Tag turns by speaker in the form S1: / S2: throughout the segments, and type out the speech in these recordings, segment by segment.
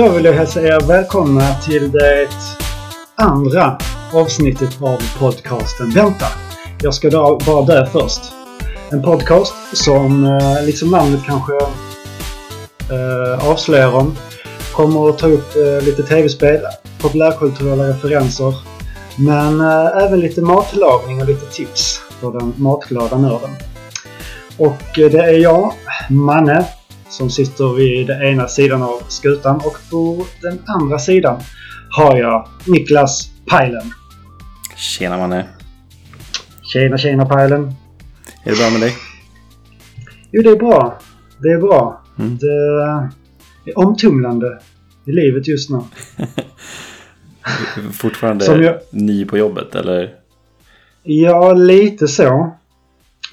S1: Då vill jag hälsa er välkomna till det andra avsnittet av podcasten Vänta! Jag ska då bara dö först. En podcast som, eh, liksom namnet kanske eh, avslöjar om, kommer att ta upp eh, lite tv-spel, populärkulturella referenser, men eh, även lite matlagning och lite tips för den matglada nörden. Och eh, det är jag, Manne, som sitter vid den ena sidan av skutan och på den andra sidan har jag Niklas Pajlen.
S2: Tjena Manne.
S1: Tjena tjena Pajlen.
S2: Är det bra med dig?
S1: Jo, det är bra. Det är bra.
S2: Mm.
S1: Det är omtumlande i livet just nu.
S2: Fortfarande
S1: jag-
S2: ny på jobbet eller?
S1: Ja, lite så.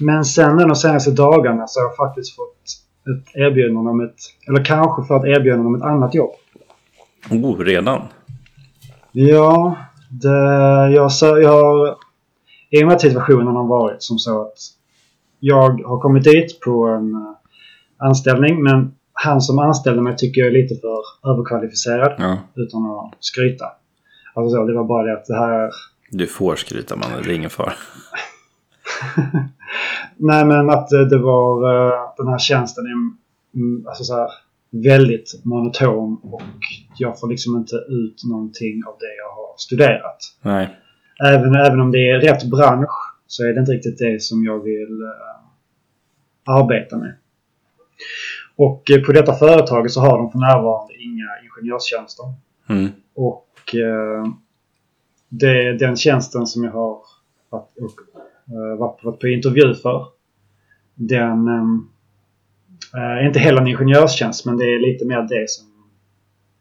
S1: Men sen de senaste dagarna så har jag faktiskt fått ett erbjudande om ett, eller kanske för ett erbjudande om ett annat jobb.
S2: Oh, redan?
S1: Ja, det, jag, så, jag har... I och med att situationen har varit som så att jag har kommit dit på en eh, anställning men han som anställde mig tycker jag är lite för överkvalificerad
S2: Ja.
S1: utan att skryta. Alltså så, det var bara det att det här...
S2: Du får skryta Manne, det är ingen fara.
S1: Nej men att det var eh, den här tjänsten är mm, alltså så här, väldigt monoton och jag får liksom inte ut någonting av det jag har studerat.
S2: Nej.
S1: Även, även om det är rätt bransch så är det inte riktigt det som jag vill eh, arbeta med. Och eh, på detta företaget så har de för närvarande inga ingenjörstjänster.
S2: Mm.
S1: Och eh, det den tjänsten som jag har varit, och, varit, varit på intervju för. Den eh, är inte heller en ingenjörstjänst men det är lite mer det som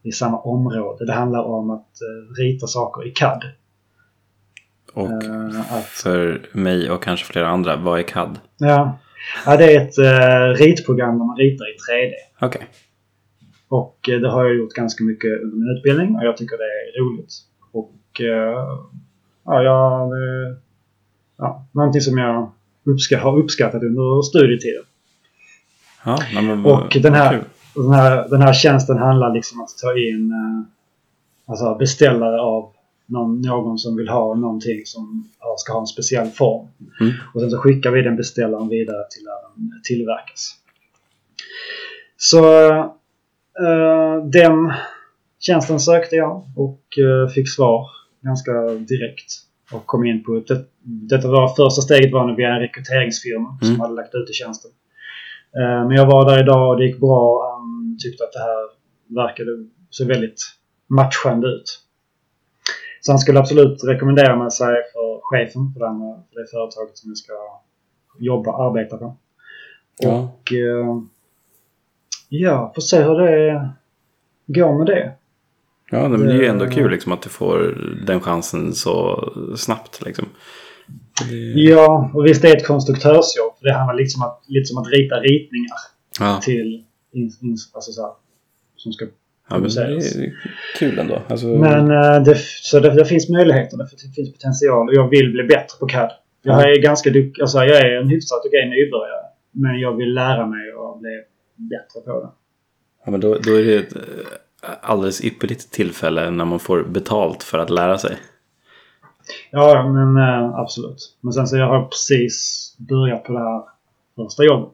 S1: i samma område. Det handlar om att eh, rita saker i CAD.
S2: Och
S1: Eh, att,
S2: för mig och kanske flera andra, vad är CAD?
S1: ja. ja, det är ett eh, ritprogram där man ritar i 3D.
S2: Okej.
S1: Och eh, det har jag gjort ganska mycket under min utbildning och jag tycker det är roligt. Och eh, ja, jag, ja, någonting som jag uppska, har uppskattat under studietiden.
S2: Ja, men
S1: Och den här, och den här, den här tjänsten handlar liksom om att ta in eh, alltså beställare av någon, någon som vill ha någonting som ska ha en speciell form.
S2: Mm.
S1: Och sen så skickar vi den beställaren vidare till där den tillverkas. Så eh, den tjänsten sökte jag och eh, fick svar ganska direkt. Och kom in på det, detta var första steget var via en rekryteringsfirma som
S2: Mm.
S1: hade lagt ut i tjänsten. Eh, Men jag var där idag och det gick bra. Han tyckte att det här verkade så väldigt matchande ut. Så han skulle absolut rekommendera mig sig för chefen för, den, för det företaget som jag ska jobba arbeta på.
S2: Ja.
S1: Och eh, ja, får se hur det går med det.
S2: Ja, men det är ju ändå
S1: Eh.
S2: kul liksom, att du får den chansen så snabbt. Liksom.
S1: Ja, och visst det är ett konstruktörsjobb. Det handlar liksom att, lite som att rita ritningar
S2: Ja,
S1: till in, in, alltså så här, som ska
S2: ja men det är kul ändå. Alltså,
S1: Men eh, det, så det, det finns möjligheter. Det finns potential och jag vill bli bättre på CAD. Jag
S2: Ja.
S1: är ganska duktig. Alltså, jag är en hyfsat okej nybörjare. Men jag vill lära mig och bli bättre på det.
S2: ja, men då, då är det ett alldeles ypperligt tillfälle när man får betalt för att lära sig.
S1: Ja, men eh, absolut. Men sen så jag har precis börjat på det här första jobbet.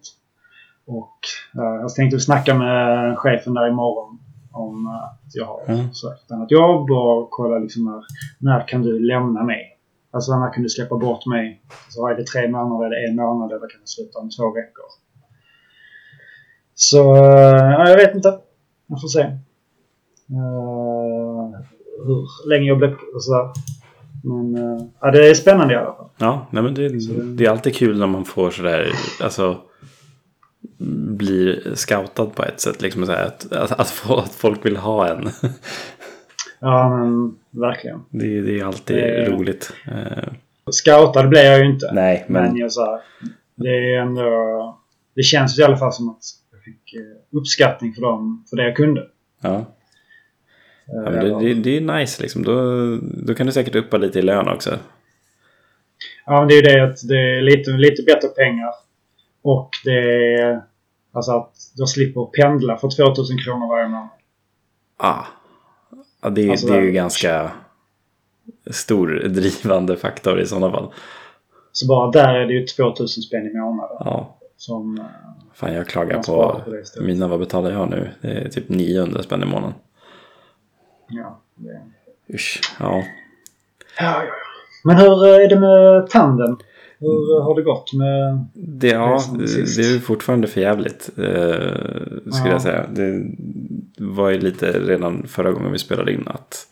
S1: Och eh, jag tänkte snacka med chefen där imorgon om eh, att jag har
S2: Mm.
S1: sökt ett annat jobb och kolla liksom när, när kan du lämna mig? Alltså när kan du släppa bort mig? Så är det tre månader, är det en månad eller kan det sluta om två veckor? Så ja, jag vet inte. Jag får se. Eh, hur länge jag och sådär. Men eh, ja, det är spännande i alla fall.
S2: Ja, nej, men det, det är alltid kul när man får sådär, alltså blir scoutad på ett sätt. Liksom så här, att, att, att, att folk vill ha en.
S1: Ja, men verkligen.
S2: Det, det är alltid
S1: Det-
S2: roligt. Eh,
S1: Scoutad blev jag ju inte.
S2: nej,
S1: Men,
S2: men
S1: jag sa, det är ändå... Det känns i alla fall som att jag fick uppskattning för, dem, för det jag kunde.
S2: ja.
S1: Eh,
S2: Ja, det, det, det är nice liksom. Då, då kan du säkert uppa lite i lön också.
S1: Ja, men det är ju det att det är lite, lite bättre pengar. Och det är... Alltså att jag slipper pendla för 2000 kronor varje månad.
S2: Ah. Ja, det,
S1: Alltså,
S2: det är ju ganska stor drivande faktor i sådana fall.
S1: Så bara där är det ju 2000 spänn i månaden.
S2: Ja,
S1: Som, eh,
S2: fan jag klagar på,
S1: på
S2: mina, vad betalar jag nu? Det är typ 900 spänn i månaden.
S1: Ja, det...
S2: Usch, ja.
S1: Ja, ja. Men hur eh, är det med tanden? Hur eh, har det gått med...
S2: Det, ja, det, det är ju fortfarande för jävligt eh, skulle
S1: Ja.
S2: jag säga. Det var ju lite redan förra gången vi spelade in att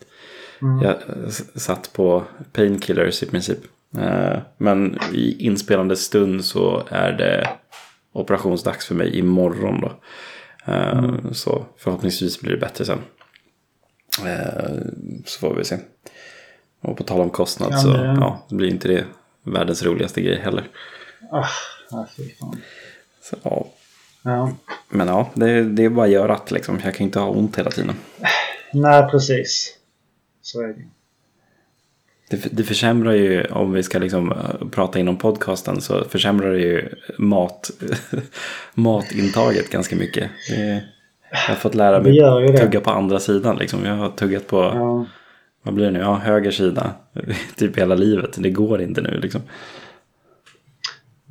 S1: Mm.
S2: jag s- satt på painkillers i princip. Eh, men i inspelande stund så är det operationsdags för mig imorgon då. Eh,
S1: Mm.
S2: Så förhoppningsvis blir det bättre sen. Eh, så får vi se. Och på tal om kostnad
S1: Ja,
S2: så
S1: men-
S2: ja, blir inte det världens roligaste grej heller.
S1: Ah, nej, fy fan.
S2: Så, ja,
S1: Ja.
S2: Men ja, det, det är bara att göra att liksom. Jag kan inte ha ont hela tiden.
S1: Nej, precis. Så är det.
S2: Det, det försämrar ju, om vi ska liksom eh, prata inom podcasten, så försämrar det ju mat, matintaget ganska mycket. Det, jag har fått lära mig tugga på andra sidan. Liksom. Jag har tuggat på,
S1: Ja.
S2: vad blir det nu, ja, höger sida. typ hela livet. Det går inte nu liksom.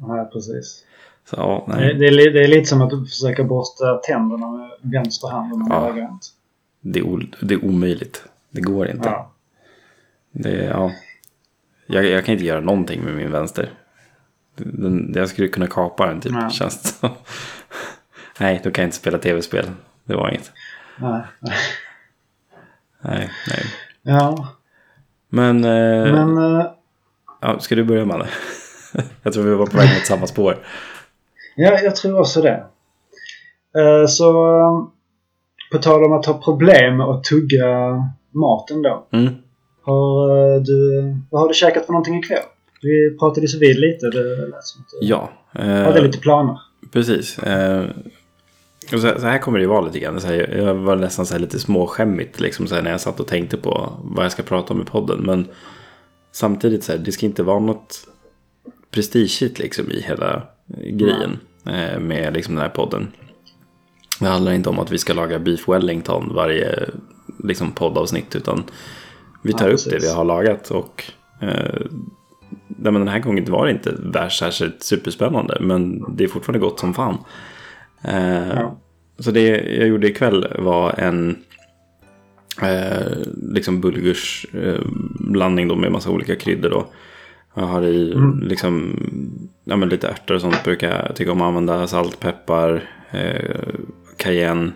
S1: Nej, precis.
S2: Så ja,
S1: Det,
S2: nej.
S1: det, är, det är lite som att du försöker borsta tänderna med vänster hand med
S2: Ja.
S1: höger hand.
S2: Det är, o, det är omöjligt. Det går inte.
S1: Ja.
S2: Det, ja. jag, jag kan inte göra någonting med min vänster. Den, jag skulle kunna kapa den typ,
S1: Ja.
S2: känns det. Nej, då kan jag inte spela tv-spel. Det var inget.
S1: Nej. nej.
S2: Nej.
S1: Ja,
S2: Men, eh,
S1: men... eh,
S2: ja, ska du börja med det? jag tror vi var på väg mot samma spår.
S1: Ja, jag tror också det. Eh, Så eh, på tal om att ha problem med att tugga maten då.
S2: Mm.
S1: Har eh, du, vad har du käkat för någonting ikväll? Vi pratade så vid lite. Det lät som att du
S2: Ja, eh,
S1: hade lite planer.
S2: precis. Och så, här kommer det ju vara lite grann. Så här, jag var nästan så lite småskämmigt liksom, så här, när jag satt och tänkte på vad jag ska prata om i podden. Men samtidigt så här, det ska inte vara något prestigeigt liksom i hela grejen eh, med liksom den här podden. Det handlar inte om att vi ska laga beef wellington varje liksom, poddavsnitt utan vi
S1: Ja,
S2: tar upp
S1: precis.
S2: det vi har lagat och eh, men den här gången var det inte värst särskilt superspännande men det är fortfarande gott som fan. Eh,
S1: Ja.
S2: Så det jag gjorde ikväll var en eh, liksom bulgurs eh, blandning då med massa olika kryddor då. Jag har i
S1: Mm.
S2: liksom ja, men lite ärtor och sånt brukar jag tycka om att använda. Salt, peppar, eh, cayenne,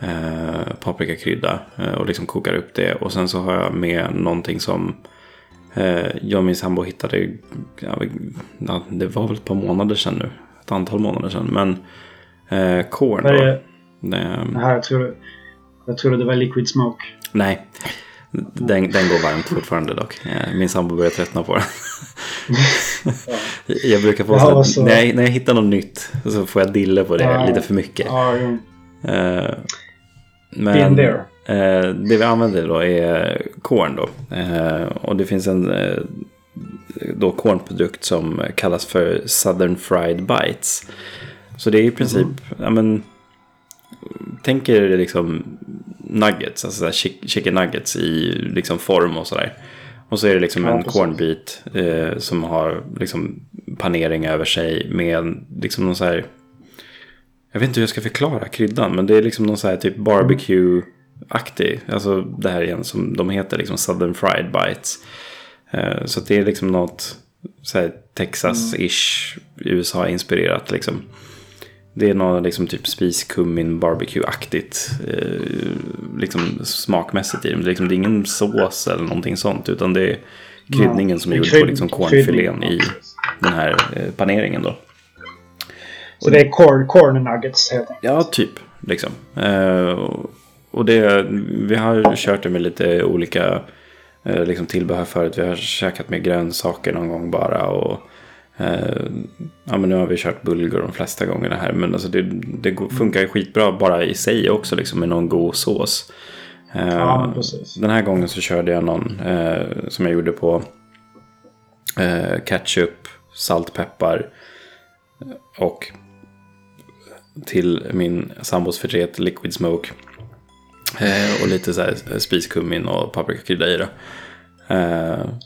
S2: eh, paprikakrydda eh, och liksom kokar upp det. Och sen så har jag med någonting som eh, jag och min sambo hittade, ja, det var väl ett par månader sedan nu. Ett antal månader sedan. Men eh,
S1: är
S2: då.
S1: det? Här, jag, trodde, jag trodde det var liquid smoke.
S2: Nej, den, den går varmt fortfarande dock. Eh, Min sambo börjar tröttna på den.
S1: Ja.
S2: Jag brukar få
S1: Ja,
S2: så här,
S1: vad så-
S2: när, jag, när jag hittar något nytt så får jag dille på det
S1: Ja.
S2: lite för mycket.
S1: Ja, jo.
S2: Eh, Men eh, det vi använder då är korn då. Och det finns en då kornprodukt som kallas för Southern Fried Bites. Så det är i princip, ja men, tänk er det liksom nuggets, alltså chick- chicken nuggets i liksom form och sådär. Och så är det liksom
S1: Ja,
S2: en kornbit eh, som har liksom panering över sig med liksom någon så här jag vet inte hur jag ska förklara kryddan, men det är liksom någon så här typ barbecue-aktig. Alltså det här igen som de heter, liksom Southern Fried Bites. Eh, Så det är liksom något så här Texas-ish, USA-inspirerat liksom. Det är något liksom typ spiskummin barbecue-aktigt eh, liksom smakmässigt i dem. Det är, liksom, det är ingen sås eller någonting sånt, utan det är kryddningen som är gjord på liksom
S1: ja,
S2: i den här eh, paneringen då.
S1: Så det är corn, corn nuggets helt enkelt.
S2: Ja, typ. Liksom. Eh, och det, vi har kört det med lite olika eh, liksom tillbehör förut. Vi har käkat med grönsaker någon gång bara. Och, ja, men nu har vi kört bulgur de flesta gångerna här. Men alltså det, det går- funkar ju skitbra bara i sig också liksom, med någon god sås. Eh,
S1: Ja,
S2: den här gången så körde jag någon eh, som jag gjorde på eh, ketchup, salt, peppar och till min sambos förtret liquid smoke. Eh, och lite så här spiskummin och paprikakrydda i det. Eh,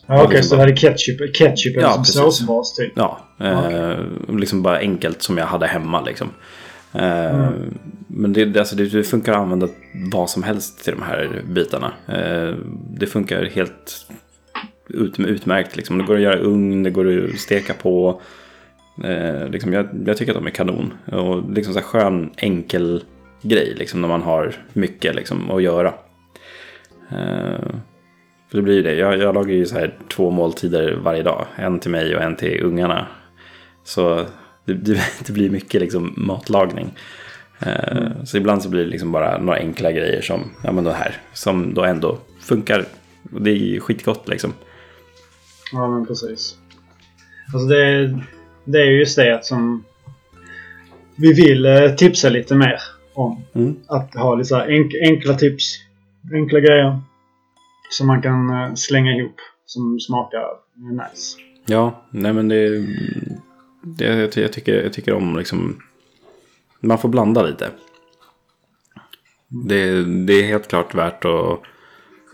S1: Ja, Okej,
S2: liksom
S1: så
S2: bara-
S1: det hade ketchup, ketchup
S2: Ja,
S1: som
S2: precis.
S1: såsbas typ.
S2: Ja, eh, liksom bara enkelt som jag hade hemma liksom. Eh,
S1: Mm.
S2: Men det, alltså det, funkar att använda vad som helst till de här bitarna. Eh, det funkar helt ut, utmärkt liksom. Det går att göra ugn, det går att steka på. Eh, liksom jag, jag tycker att de är kanon. Och liksom så här skön, enkel grej liksom när man har mycket liksom att göra. Eh, för det blir ju det. Jag, jag lagar ju så här två måltider varje dag. En till mig och en till ungarna. Så det, det, det blir mycket liksom matlagning. Eh, Så ibland så blir det liksom bara några enkla grejer som, ja men det här, som då ändå funkar. Det är ju skitgott liksom.
S1: Ja, men precis. Alltså det, det är ju just det som vi vill eh, tipsa lite mer om.
S2: Mm.
S1: Att ha lite så enkla tips. Enkla grejer. Som man kan eh, slänga ihop. Som smakar nice.
S2: Ja, nej men det, det jag, jag, tycker, jag tycker om liksom, man får blanda lite. Det, det är helt klart värt att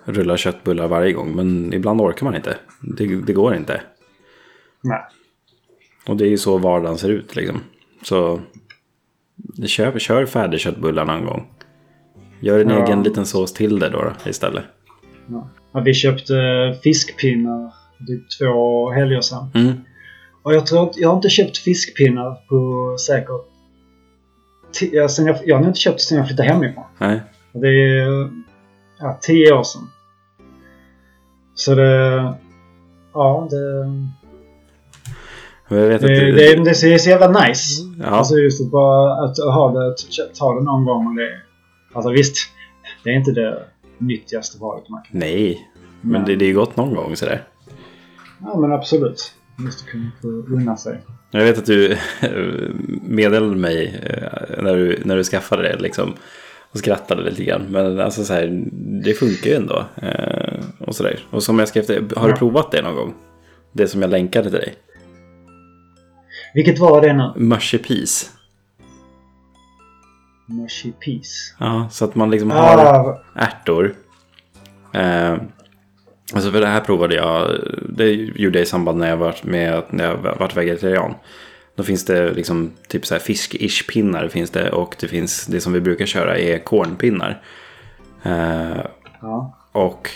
S2: rulla köttbullar varje gång, men ibland orkar man inte. Det, det går inte.
S1: Nej.
S2: Och det är ju så vardagen ser ut liksom. Så kör, kör färdigköttbullar någon gång. Gör en
S1: Ja.
S2: egen liten sås till det då, då istället.
S1: Ja. Ja, vi köpte fiskpinnar typ två helger sedan.
S2: Mm.
S1: Och jag tror att jag har inte köpt fiskpinnar på säkert... ti- Ja, sen jag, jag har inte köpt sen jag flyttade hemifrån.
S2: Nej.
S1: Det är ja, tio år sedan. Så det... Ja, det...
S2: Jag vet
S1: Det,
S2: att
S1: det, det, det är så jävla nice.
S2: Ja.
S1: Alltså just att bara att ha det, att ta det någon gång. Och det, alltså visst, det är inte det nyttigaste kan.
S2: Nej, men det, det är ju gott någon gång sådär.
S1: Ja men absolut. Man måste kunna få unna sig.
S2: Jag vet att du meddelade mig eh, när du, när du skaffade det liksom. Och skrattade lite grann. Men alltså så här, det funkar ju ändå. Eh, och sådär. Och som jag skrev till, har du provat det någon gång? Det som jag länkade till dig.
S1: Vilket var det nu?
S2: Mushy peas. Ja, så att man liksom har
S1: Ah,
S2: ärtor. Eh, alltså för det här provade jag. Det gjorde jag i samband när jag varit med när jag varit vegetarian. Då finns det liksom typ så här fisk-ish pinnar finns det och det finns det som vi brukar köra är kornpinnar. Eh,
S1: ja.
S2: och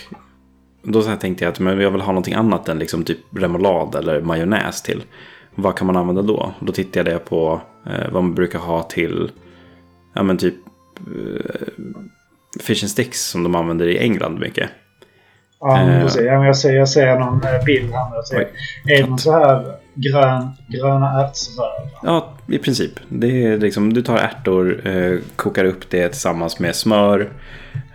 S2: då så här tänkte jag att men jag vill ha någonting annat än liksom typ remoulad eller majonnäs till. Vad kan man använda då? Då tittade jag på eh, vad man brukar ha till ja men typ eh, fish and sticks som de använder i England mycket.
S1: Ja, men
S2: Eh.
S1: jag, ser, jag ser någon eh, bild här nu. Ser, är det någon så här grön, gröna ärtsrör?
S2: Ja, i princip. Det är liksom, du tar ärtor, eh, kokar upp det tillsammans med smör,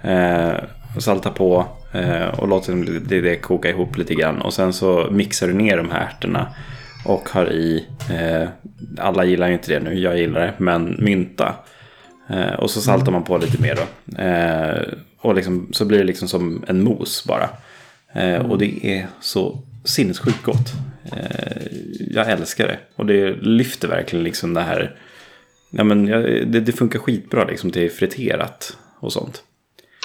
S2: eh, saltar på eh, och låter det, det koka ihop lite grann. Och sen så mixar du ner de här ärtorna och har i, alla gillar ju inte det nu, jag gillar det, men mynta. Eh, och så saltar man på lite mer då. Eh, och liksom, så blir det liksom som en mos bara. Eh, och det är så sinnessjukt gott. Eh, jag älskar det. Och det lyfter verkligen liksom det här. Ja, men jag, det, det funkar skitbra liksom till friterat och sånt.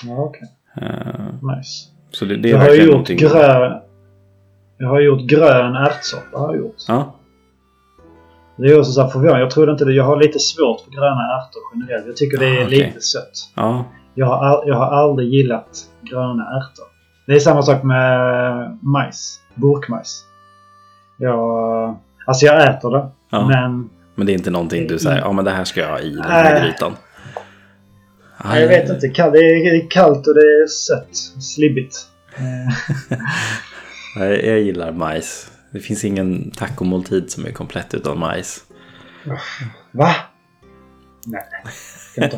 S1: Ja, okej.
S2: Eh,
S1: Nice.
S2: så det, det är
S1: Jag
S2: verkligen
S1: gjort
S2: någonting.
S1: grön... Jag har gjort grön ärtsoppa. Har jag gjort.
S2: Ja,
S1: Det är också så förvånande. Jag trodde inte det. Jag har lite svårt för gröna ärtor generellt. Jag tycker det är
S2: Ah, okej.
S1: lite sött.
S2: ja,
S1: Jag har, all, jag har aldrig gillat gröna ärtor. Det är samma sak med majs. Burkmajs. Jag, alltså jag äter det.
S2: ja.
S1: Men
S2: Men det är inte någonting du säger, ja men det här ska jag ha i den här.
S1: Äh.
S2: grytan.
S1: nej, jag vet inte. Det är kallt och det är sött. Slibbigt.
S2: Jag gillar majs. Det finns ingen tacomåltid som är komplett utan majs.
S1: Va? Nej.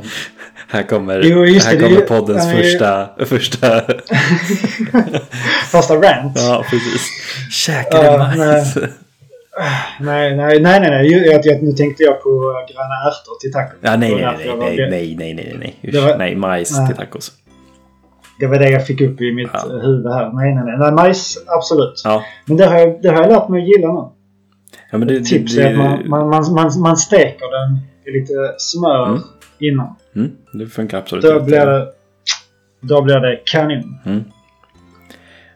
S2: Här kommer,
S1: Jo,
S2: här
S1: det, det är
S2: kommer
S1: ju-
S2: poddens
S1: men-
S2: första, första
S1: Första rant.
S2: Ja, precis. Käkar du
S1: Ja,
S2: majs?
S1: Nej, nej, nej, nej. nej. Jag, jag, nu tänkte jag på gröna ärtor till taco.
S2: Ja, nej,
S1: Det
S2: nej,
S1: var
S2: nej,
S1: därför jag
S2: nej,
S1: var-
S2: nej, nej, nej, nej, Usch,
S1: Det var-
S2: nej, majs
S1: Nej.
S2: till tacos.
S1: Det var det jag fick upp i mitt
S2: Ja.
S1: eh, huvud här. Nej, nej, nej. nej majs, absolut.
S2: Ja,
S1: Men det har, jag, det har jag lärt mig att gilla nu.
S2: ja det,
S1: Ett tips
S2: det,
S1: är att man, man, man, man, steker den i lite smör
S2: Mm.
S1: innan.
S2: Mm, det funkar absolut
S1: Då blir det Då blir det kanon.
S2: Mm.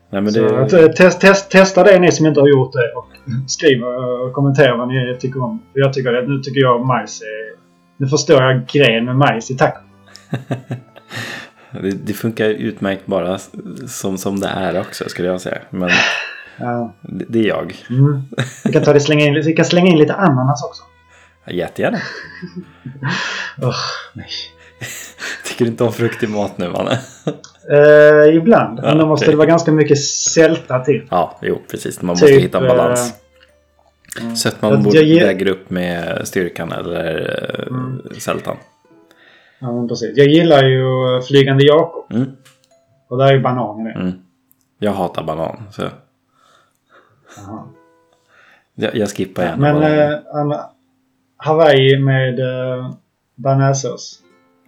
S2: Nej, men
S1: Så
S2: det,
S1: att, eh, test, test, testa det ni som inte har gjort det och skriv och kommentera vad ni tycker om. Jag tycker att nu tycker jag majs är... Nu förstår jag grejen med majs i taco.
S2: det, det funkar utmärkt bara som, som det är också skulle jag säga. Men
S1: Ja.
S2: det, det är jag.
S1: Mm. Vi kan ta det slänga in, vi kan slänga in lite ananas också.
S2: Jättegärna.
S1: Ugh, nej.
S2: Tycker du inte om frukt i mat nu Manne?
S1: Eh, ibland. Men då
S2: Ja,
S1: måste det vara ganska mycket sälta till.
S2: Ja, jo precis. Man måste
S1: Typ,
S2: hitta en balans.
S1: mm.
S2: Sötman
S1: Jag- jag ger-
S2: väger upp med styrkan eller eh,
S1: Mm.
S2: sältan.
S1: Ja, precis. Jag gillar ju Flygande Jakob.
S2: Mm.
S1: Och där är ju banan i det.
S2: Mm. Jag hatar banan. Så
S1: Jaha.
S2: jag, jag skippar gärna
S1: Men
S2: banan.
S1: eh, Hawaii med eh, bearnaisesås.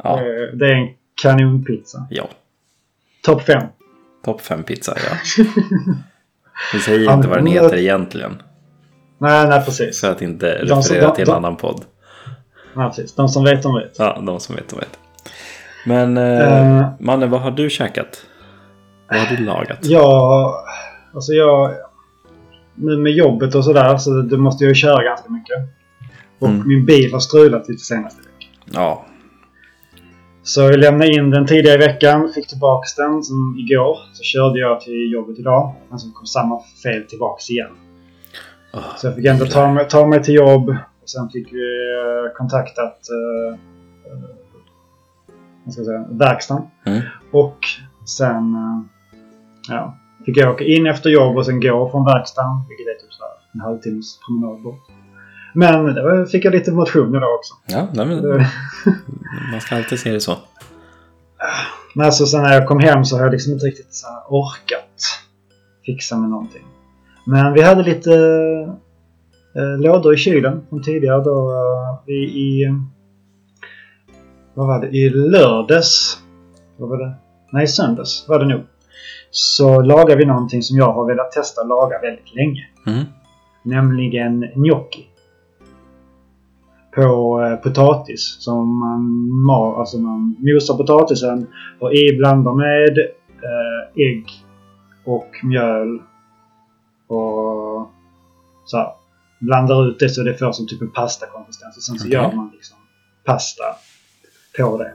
S2: ja,
S1: Eh, det är en kanonpizza.
S2: ja.
S1: Topp 5.
S2: Topp 5 pizza, ja. Vi säger inte vad den heter egentligen.
S1: Nej, nej precis.
S2: För att inte
S1: De som-
S2: referera
S1: de-
S2: till en
S1: de-
S2: annan podd.
S1: Nej, precis. De som vet, de vet.
S2: Ja, de som vet, de vet. Men eh,
S1: Eh.
S2: Manne, vad har du käkat? Vad har du lagat?
S1: Ja, alltså jag... Nu med jobbet och sådär så det måste jag ju köra ganska mycket. Och
S2: Mm.
S1: min bil har strulat lite senaste veckan.
S2: Ja,
S1: Så jag lämnade in den tidigare i veckan, fick tillbaks den som igår. Så körde jag till jobbet idag. Men så kom samma fel tillbaks igen.
S2: Åh,
S1: Så jag fick ändå ta mig, ta mig till jobb. Och sen fick vi eh, kontaktat eh, eh, vad ska jag säga, verkstaden.
S2: Mm.
S1: Och sen eh, ja, fick jag åka in efter jobb och sen gå från verkstaden. Vilket är typ så här en halvtimmes promenad bort. Men då fick jag lite motion idag också.
S2: Ja, nej, men, man ska alltid se det så.
S1: Men alltså sen när jag kom hem så har jag liksom inte riktigt så orkat fixa med någonting. Men vi hade lite lådor i kylen från tidigare då eh, vi i... Vad var det? I lördags? Vad var det? Nej, söndags var det nog. Så lagade vi någonting som jag har velat testa att laga väldigt länge.
S2: Mm.
S1: Nämligen gnocchi. På eh, potatis. Som man, ma- alltså man mosar potatisen och i blandar med eh, ägg och mjöl. Och så här, blandar ut det så det får som typ en pastakonsistens. Och sen så
S2: Okej.
S1: gör man liksom pasta på det.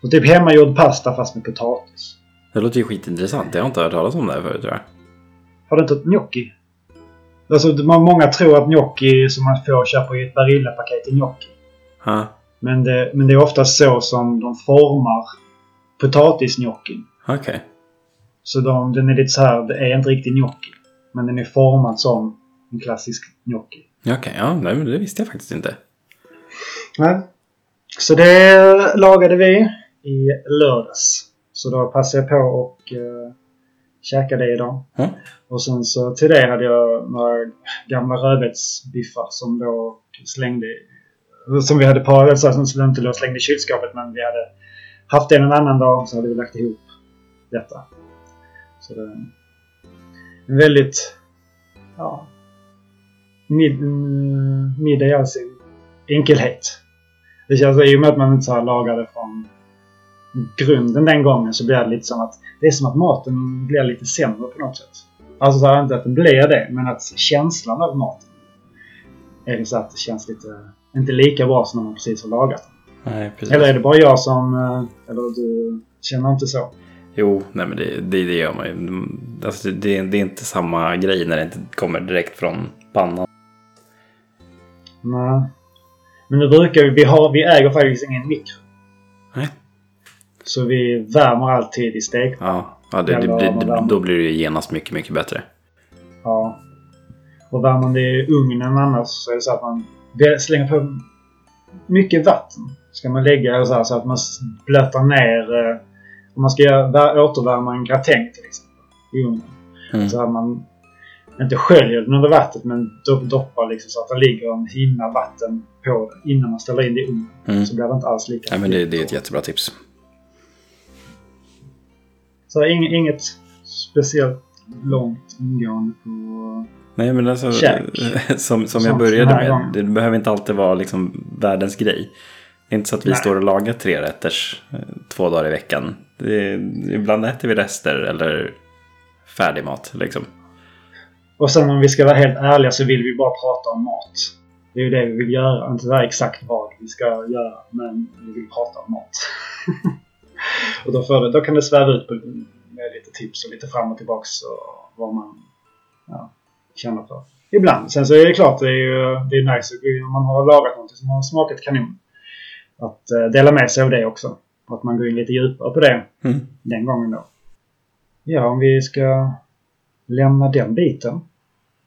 S1: Så typ hemmagjord pasta fast med potatis.
S2: Det låter ju skitintressant. Jag har inte hört talas om det här förut tror jag.
S1: Har du inte ett gnocchi? Alltså, många tror att gnocchi som man får köpa i ett Barilla-paket är gnocchi.
S2: Ha,
S1: Men det, men det är ofta så som de formar potatisgnocchi.
S2: Okej.
S1: Så de, den är lite så här, det är inte riktigt gnocchi. Men den är formad som en klassisk gnocchi.
S2: Okej, ja, nej, men det visste jag faktiskt inte.
S1: Nej. Så det lagade vi i lördags. Så då passade jag på och uh, käka det idag.
S2: Mm.
S1: Och sen så till det hade jag några gamla rödbetsbiffar som då slängde som vi hade parat, så som inte låg slängde i kylskåpet men vi hade haft det en annan dag så hade vi lagt ihop detta. Så det är en väldigt ja, mid, middag i all sin enkelhet. Det känns i och med att man inte så här lagar det från grunden den gången så blir det lite som att det är som att maten blir lite sämre på något sätt. Alltså så här, inte att den blir det, men att känslan av maten är det så att det känns lite inte lika bra som när man precis har lagat den.
S2: Nej, precis.
S1: Eller är det bara jag som... eh, Eller du känner inte så?
S2: Jo, nej men det, det, det gör man ju. Alltså, det, det är inte samma grej när det inte kommer direkt från pannan.
S1: Nej. Men nu brukar vi... Vi, har, vi äger faktiskt ingen mikro.
S2: Nej.
S1: Så vi värmer alltid i stek.
S2: Ja, ja det, det, det, då blir det ju genast mycket, mycket bättre.
S1: Ja. Och värmer man det i ugnen annars så är det så att man slänger på mycket vatten. Ska man lägga så, här, så att man blötar ner... eh, Om man ska göra, vär- återvärma en gratäng till exempel i ugnen.
S2: Mm.
S1: Så att man inte sköljer den under vattnet men do- doppar liksom så att det ligger en hinna vatten på det innan man ställer in det i ugnen.
S2: Mm.
S1: Så blir det inte alls lika
S2: Nej, men det, det är ett jättebra tips.
S1: Så inget, inget speciellt långt ingående på...
S2: Nej, men alltså,
S1: Käk.
S2: som, som jag började med, det behöver inte alltid vara liksom världens grej. Det är inte så att vi
S1: Nej.
S2: står och lagar tre rätters eh, två dagar i veckan. Det, ibland äter vi rester eller färdig mat liksom.
S1: Och sen om vi ska vara helt ärliga så vill vi bara prata om mat. Det är ju det vi vill göra. Inte så exakt vad vi ska göra, men vi vill prata om mat. och då, det, då kan det sväva ut med lite tips och lite fram och tillbaks och vad man ja, känner för. Ibland. Sen så är det klart, det är ju det är nice om man har lagat något som har smakat kanon. Att uh, dela med sig av det också. Att man går in lite djupare på det mm. den gången då. Ja, om vi ska lämna den biten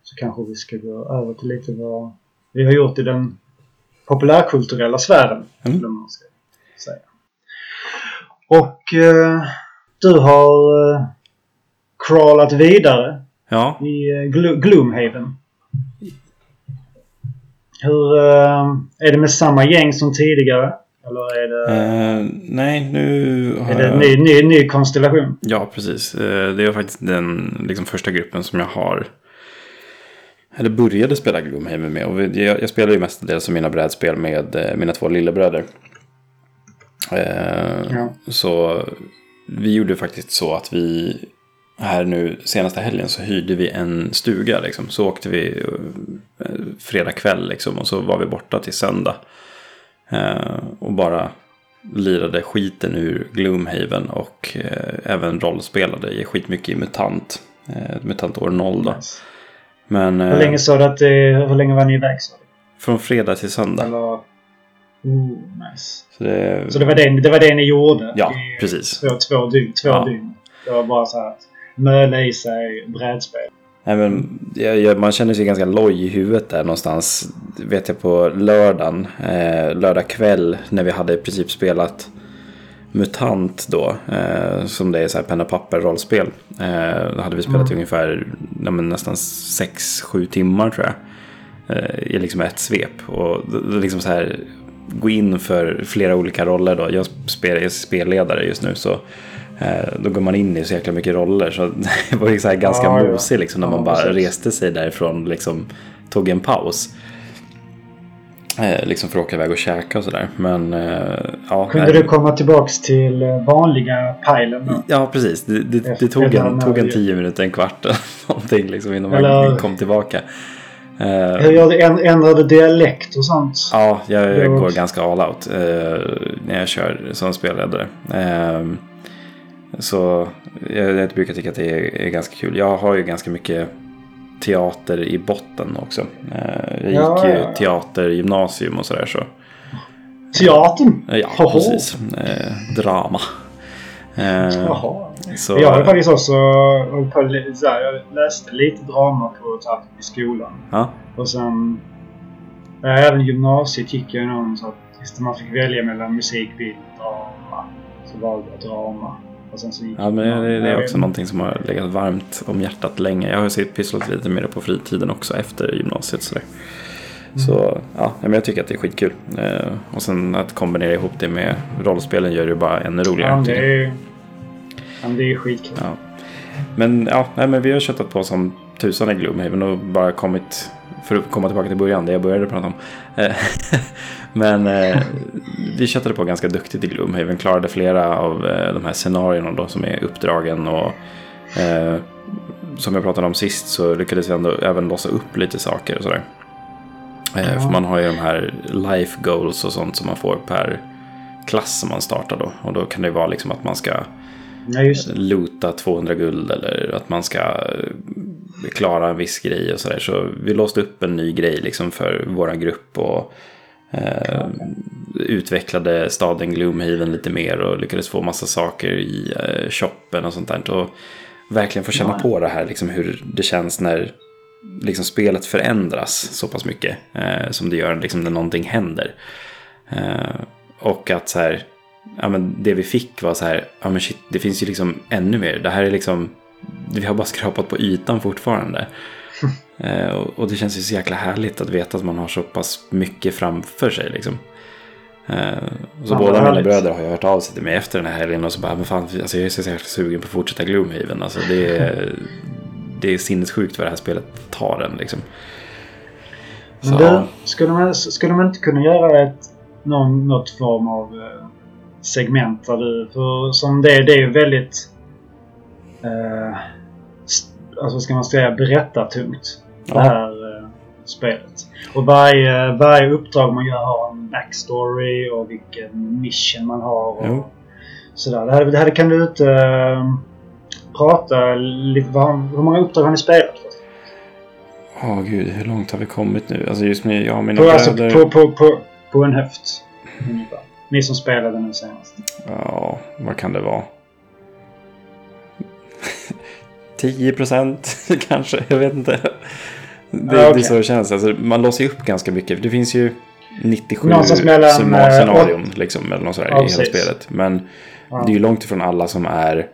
S1: så kanske vi ska gå över till lite vad vi har gjort i den populärkulturella sfären. Mm. Man ska säga. Och eh, du har eh, crawlat vidare
S2: ja.
S1: i eh, Glo Gloomhaven. Hur eh, är det med samma gäng som tidigare? Eller är det...
S2: Uh, nej, nu
S1: har Är det en ny, ny, ny konstellation?
S2: Ja, precis. Uh, det är faktiskt den liksom, första gruppen som jag har eller började spela Gloomhaven med. Och jag, jag spelar ju mestadels som mina brädspel med eh, mina två lillebröder. Eh, ja. Så vi gjorde faktiskt så att vi här nu senaste helgen så hyrde vi en stuga. Liksom. Så åkte vi eh, fredag kväll liksom, och så var vi borta till söndag. Eh, och bara lirade skiten ur Gloomhaven och eh, även rollspelade skitmycket i MUTANT. Eh, MUTANT år 0 då. Nice. Men,
S1: hur länge sa du att det, hur länge var ni iväg? Så?
S2: Från fredag till söndag.
S1: Eller, oh, nice.
S2: Så, det,
S1: så det, var det, det var det ni gjorde?
S2: Ja, precis.
S1: Två, två dygn. Två ja. dygn. Det var bara så här att möla i sig brädspel.
S2: Nej, men, jag, jag, man känner sig ganska loj i huvudet där någonstans. Vet jag på lördagen, eh, lördag kväll när vi hade i princip spelat MUTANT då, eh, som det är så här penna papper rollspel. Eh, hade vi spelat mm. ungefär ja, nästan 6-7 timmar tror jag. Eh, I liksom ett svep. Och liksom så här, gå in för flera olika roller då. Jag, spel, jag är spelledare just nu så eh, då går man in i så jäkla mycket roller. Så det var ju så här ganska ja, mosig liksom, när ja, man bara precis. reste sig därifrån liksom tog en paus. Eh, liksom för att åka iväg och käka och sådär. Men eh, ja.
S1: Kunde du komma tillbaks till eh, vanliga pilen då?
S2: Ja precis. Det, det, det tog, en, tog en tio minuter, en kvart någonting liksom innan Eller... man kom tillbaka.
S1: Gör du? Ändrade dialekt och sånt?
S2: Ja, jag, jag går ganska all out uh, när jag kör som spelledare. Uh, så jag, jag brukar tycka att det är, är ganska kul. Jag har ju ganska mycket teater i botten också. Eh, jag gick ju ja. teater, gymnasium och sådär så.
S1: Teatern?
S2: Ja, Hoho. precis. Eh, drama.
S1: Eh, Jaha. Så, jag har faktiskt också så här, jag läste lite drama på teater i skolan.
S2: Ja.
S1: Och sen även gymnasiet gick jag någon så att man fick välja mellan musik, bild, drama. Så valde jag drama.
S2: Och sen så ja, men det, det är också någonting som har legat varmt om hjärtat länge. Jag har ju pysslat lite med det på fritiden också efter gymnasiet. Så, mm. så ja, men jag tycker att det är skitkul. Eh, och sen att kombinera ihop det med rollspelen gör det bara ännu roligare.
S1: Ja, det är, ja, det är skitkul.
S2: Ja. Men ja, nej, men vi har köttat på som tusan i Gloomhaven och bara kommit för att komma tillbaka till början, det jag började prata om. Eh, men eh, vi köttade på ganska duktigt i Gloomhaven, klarade flera av eh, de här scenarierna då som är uppdragen och eh, som jag pratade om sist så lyckades vi ändå även låsa upp lite saker och sådär. Eh, ja. För man har ju de här life goals och sånt som man får per klass som man startar då. Och då kan det vara liksom att man ska ja, loota 200 guld eller att man ska klara en viss grej och sådär. Så vi låste upp en ny grej liksom för vår grupp och eh, utvecklade staden Gloomhaven lite mer och lyckades få massa saker i eh, shoppen och sånt där. Och verkligen få känna ja. på det här, liksom hur det känns när liksom spelet förändras så pass mycket eh, som det gör liksom när någonting händer. Eh, och att så här, ja, men det vi fick var så här, ja men shit, det finns ju liksom ännu mer. Det här är liksom vi har bara skrapat på ytan fortfarande. eh, och, och, det känns ju så jäkla härligt att veta att man har så pass mycket framför sig. Liksom. Eh, så ja, båda mina bröder har ju hört av sig till mig efter den här helgen och så bara, men fan, alltså, jag är så jäkla sugen på att fortsätta Gloomhaven. Alltså, det, är, det är sinnessjukt vad det här spelet tar en. Liksom.
S1: Men du, skulle man, skulle man inte kunna göra ett, någon, något form av eh, segment där du... För som det, det är ju väldigt... Eh, alltså ska man säga? Berättartungt.
S2: Ja.
S1: Det här eh, spelet. Och varje, varje uppdrag man gör har en backstory och vilken mission man har. Och
S2: Jo.
S1: sådär. Det här, det här kan du inte eh, prata lite... Vad, hur många uppdrag har ni spelat? först?
S2: Åh gud, hur långt har vi kommit nu? Alltså just med jag och mina
S1: På, alltså,
S2: bröder.
S1: på, på, på, på en höft. Ungefär. Ni som spelade nu senast.
S2: Ja, vad kan det vara? 10 procent kanske, jag vet inte. Det,
S1: Ja, okej.
S2: det är så det känns. Alltså, man låser ju upp ganska mycket. Det finns ju 97
S1: Någonstans mellan,
S2: summa-
S1: eh,
S2: scenarion liksom, eller något sådär,
S1: Ja,
S2: i hela
S1: precis.
S2: spelet. Men
S1: Ja.
S2: det är ju långt ifrån alla som är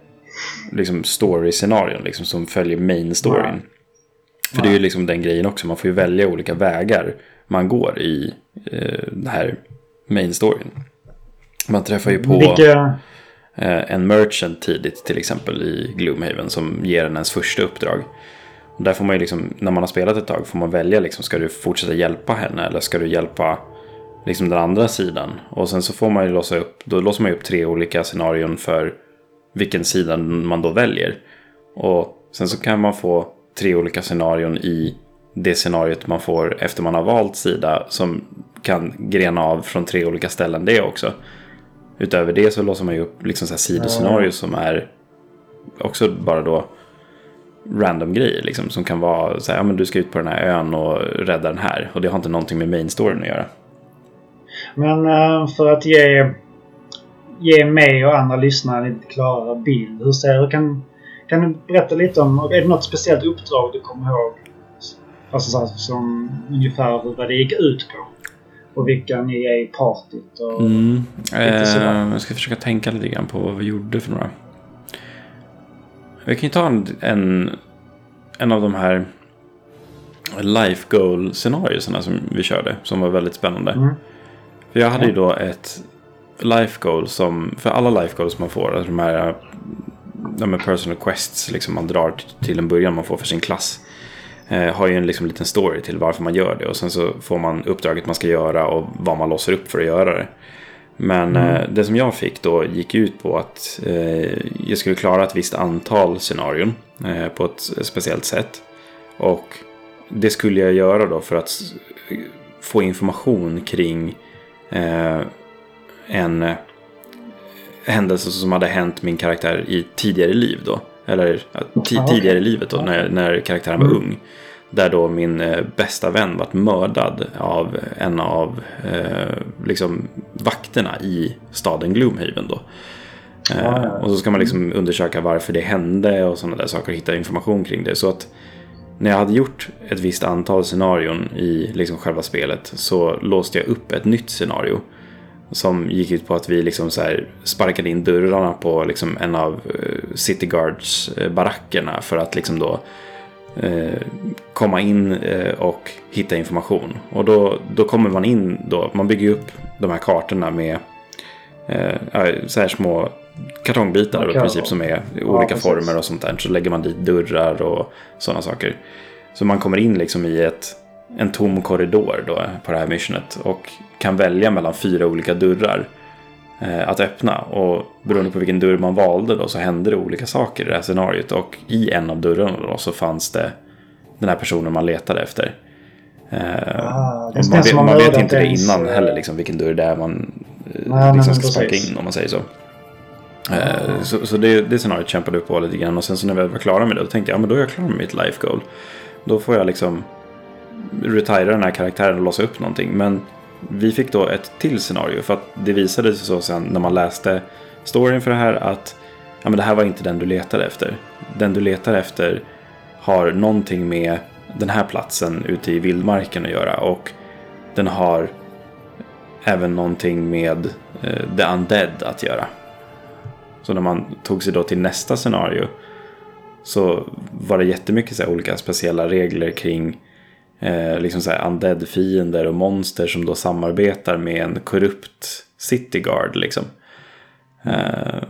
S2: liksom, story-scenarion, liksom, som följer main-storyn. För det är ju liksom den grejen också, man får ju välja olika vägar man går i eh, den här main-storyn. Man träffar ju på
S1: Vilka...
S2: eh, en merchant tidigt till exempel i Gloomhaven som ger en ens första uppdrag. Och där får man ju liksom, när man har spelat ett tag får man välja liksom, ska du fortsätta hjälpa henne eller ska du hjälpa liksom den andra sidan? Och sen så får man ju låsa upp, då låser man ju upp tre olika scenarion för vilken sida man då väljer. Och sen så kan man få tre olika scenarion i det scenariot man får efter man har valt sida som kan grena av från tre olika ställen det också. Utöver det så låser man ju upp liksom så här sidoscenarier som är också bara då random grejer liksom som kan vara så här, ja men du ska ut på den här ön och rädda den här och det har inte någonting med main storyn att göra.
S1: Men eh, för att ge, ge mig och andra lyssnare en lite klarare bild. Hur ser hur kan, kan du berätta lite om, är det något speciellt uppdrag du kommer ihåg? Alltså så här, som ungefär vad det gick ut på. Och vilka ni är i partyt och...
S2: Mm. Eh, jag ska försöka tänka lite grann på vad vi gjorde för några. Vi kan ju ta en, en, en av de här life goal scenarierna som vi körde. Som var väldigt spännande.
S1: Mm.
S2: För jag hade ju då ett life goal som, för alla life goals man får, alltså de här de här personal quests liksom man drar till en början man får för sin klass. Eh, har ju en liksom liten story till varför man gör det och sen så får man uppdraget man ska göra och vad man låser upp för att göra det. Men eh, det som jag fick då gick ut på att eh, jag skulle klara ett visst antal scenarion eh, på ett speciellt sätt. Och det skulle jag göra då för att få information kring eh, en eh, händelse som hade hänt min karaktär i tidigare liv då. Eller ja, tidigare i livet då, när, när karaktären var ung. Där då min eh, bästa vän vart mördad av en av eh, liksom vakterna i staden Gloomhaven då. Eh,
S1: Ah, ja.
S2: och så ska man liksom undersöka varför det hände och sådana där saker och hitta information kring det. Så att när jag hade gjort ett visst antal scenarion i liksom själva spelet så låste jag upp ett nytt scenario. Som gick ut på att vi liksom så sparkade in dörrarna på liksom en av eh, City Guards eh, barackerna för att liksom då eh, komma in och hitta information. Och då, då kommer man in då, man bygger upp de här kartorna med eh, ja, så här små kartongbitar
S1: Okej.
S2: i princip som är i olika
S1: precis.
S2: former och sånt där. Så lägger man dit dörrar och sådana saker. Så man kommer in liksom i ett, en tom korridor då på det här missionet och kan välja mellan fyra olika dörrar eh, att öppna. Och beroende på vilken dörr man valde då så hände det olika saker i det här scenariot. Och i en av dörrarna då så fanns det den här personen man letade efter. Eh,
S1: Ah,
S2: man vet, man vet inte det
S1: ens,
S2: innan
S1: eh,
S2: heller, liksom, vilken dörr det är man
S1: Nej,
S2: liksom ska sparka in om man säger så. Eh, Så, så det, det scenariot kämpade vi på lite grann och sen så när vi var klara med det då tänkte jag ja men då är jag klar med mitt life goal. Då får jag liksom retira den här karaktären och låsa upp någonting. Men vi fick då ett till scenario för att det visade sig så sen när man läste storyn för det här att ja, men det här var inte den du letade efter. Den du letar efter har någonting med den här platsen ute i vildmarken att göra och den har även någonting med eh, The Undead att göra. Så när man tog sig då till nästa scenario så var det jättemycket så här olika speciella regler kring eh, liksom så här undead-fiender och monster som då samarbetar med en korrupt city guard liksom. Eh,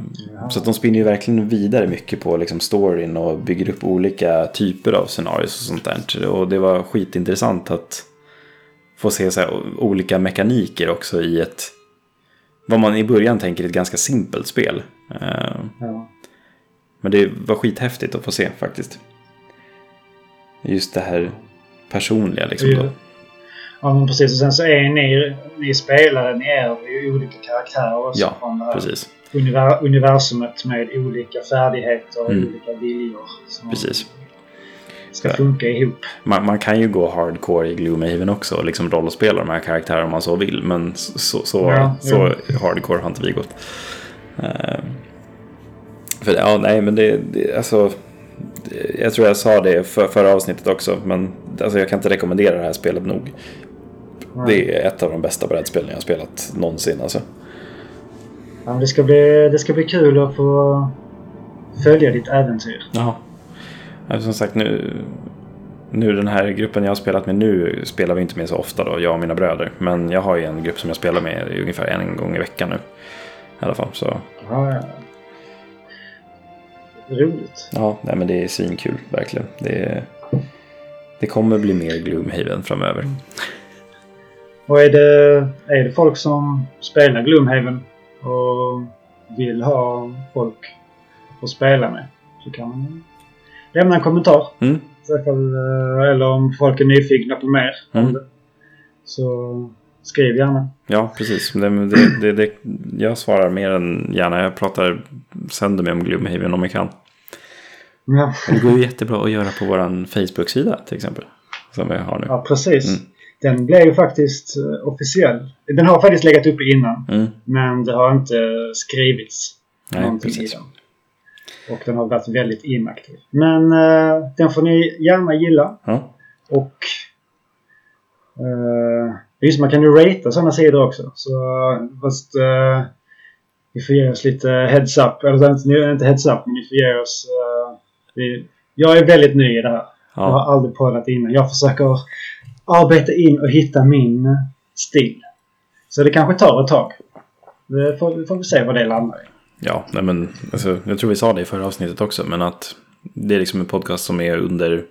S2: Så att de spinner ju verkligen vidare mycket på liksom storyn och bygger upp olika typer av scenarios och sånt där. Och det var skitintressant att få se så här olika mekaniker också i ett vad man i början tänker är ett ganska simpelt spel. Eh,
S1: Ja.
S2: Men det var skithäftigt att få se faktiskt. Just det här personliga liksom. Då.
S1: Ja, men precis. Och sen så är ni, ni spelare, ni är ju olika karaktärer också
S2: Ja,
S1: från det här
S2: Precis,
S1: univer- universumet med olika färdigheter och
S2: Mm.
S1: olika viljor
S2: precis.
S1: ska funka ihop.
S2: Man, man kan ju gå hardcore i Gloomhaven också och liksom rollspela de här karaktärerna om man så vill. Men så, så,
S1: Ja,
S2: så hardcore har inte vi gått. Eh, för ja, nej men det, det alltså. Jag tror jag sa det för, förra avsnittet också. Men alltså, jag kan inte rekommendera det här spelet nog. Det är ett av de bästa brädspelen jag har spelat någonsin. Alltså.
S1: Ja, det, ska bli, det ska bli kul att få följa ditt äventyr.
S2: Ja, Som sagt nu, nu den här gruppen jag har spelat med nu spelar vi inte med så ofta då, jag och mina bröder. Men jag har ju en grupp som jag spelar med ungefär en gång i veckan nu. I alla fall. Så
S1: Ja, ja. Roligt.
S2: ja, nej, men det är svinkul verkligen. Det, det kommer bli mer Gloomhaven framöver.
S1: Och är det, är det folk som spelar Gloomhaven och vill ha folk att spela med så kan man lämna en kommentar.
S2: Mm.
S1: Fall, eh, eller om folk är nyfikna på mer om
S2: Mm.
S1: det. Så skriv gärna.
S2: Ja, precis. Det, det, det, jag svarar mer än gärna. Jag pratar sönder mig om Gloomhaven om jag kan.
S1: Ja,
S2: Det går ju jättebra att göra på vår Facebook-sida till exempel. Som vi har nu.
S1: ja precis.
S2: Mm.
S1: Den blev ju faktiskt eh, officiell. Den har faktiskt legat uppe innan.
S2: Mm.
S1: Men det har inte skrivits
S2: Nej,
S1: någonting
S2: precis.
S1: i den. Och den har varit väldigt inaktiv. Men eh, den får ni gärna gilla.
S2: Ja.
S1: Och eh, just man kan ju ratea sådana sidor också. Så fast eh, ni får ge oss lite heads up. Eller inte, inte heads up, men ni får ge oss... Eh, vi, jag är väldigt ny i det här. Jag
S2: Ja.
S1: har aldrig poddat innan. Jag försöker arbeta in och hitta min stil. Så det kanske tar ett tag. Det får, får vi se vad det landar i.
S2: Ja, nej men alltså, jag tror vi sa det i förra avsnittet också, men att det är liksom en podcast som är under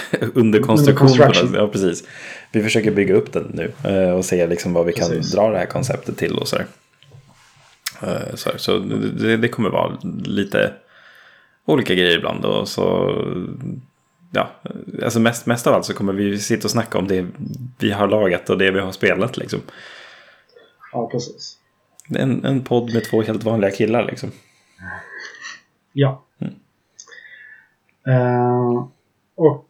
S2: under konstruktion. på
S1: construction.
S2: något- Ja, precis. Vi försöker bygga upp den nu eh, och se liksom vad vi
S1: Precis.
S2: kan dra det här konceptet till och sådär. Eh, Så, så det, det kommer vara lite olika grejer ibland och så ja, alltså mest, mest av allt så kommer vi sitta och snacka om det vi har lagat och det vi har spelat liksom.
S1: Ja, precis.
S2: En, en podd med två helt vanliga killar liksom.
S1: Ja.
S2: Mm.
S1: Eh, och